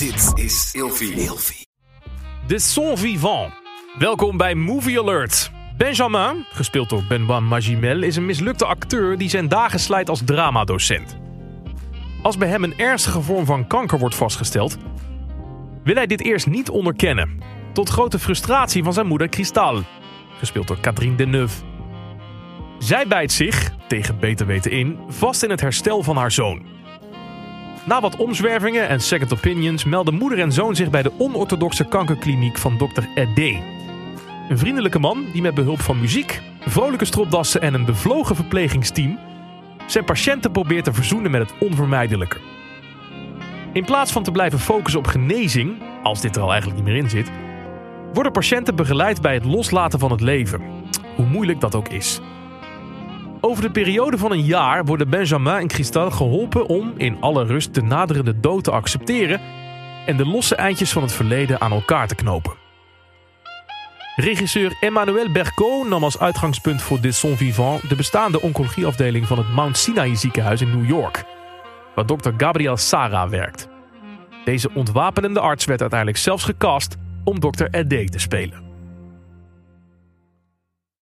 Dit is Ilfie. De Son Vivant. Welkom bij Movie Alert. Benjamin, gespeeld door Benoît Magimel, is een mislukte acteur die zijn dagen slijt als dramadocent. Als bij hem een ernstige vorm van kanker wordt vastgesteld, wil hij dit eerst niet onderkennen. Tot grote frustratie van zijn moeder Cristal, gespeeld door Catherine Deneuve. Zij bijt zich, tegen beter weten in, vast in het herstel van haar zoon. Na wat omzwervingen en second opinions melden moeder en zoon zich bij de onorthodoxe kankerkliniek van dokter Edé. Een vriendelijke man die met behulp van muziek, vrolijke stropdassen en een bevlogen verplegingsteam zijn patiënten probeert te verzoenen met het onvermijdelijke. In plaats van te blijven focussen op genezing, als dit er al eigenlijk niet meer in zit, worden patiënten begeleid bij het loslaten van het leven, hoe moeilijk dat ook is. Over de periode van een jaar worden Benjamin en Cristal geholpen om in alle rust de naderende dood te accepteren en de losse eindjes van het verleden aan elkaar te knopen. Regisseur Emmanuel Berco nam als uitgangspunt voor Des Son Vivant de bestaande oncologieafdeling van het Mount Sinai ziekenhuis in New York, waar dokter Gabriel Sara werkt. Deze ontwapenende arts werd uiteindelijk zelfs gecast om dokter Ede te spelen.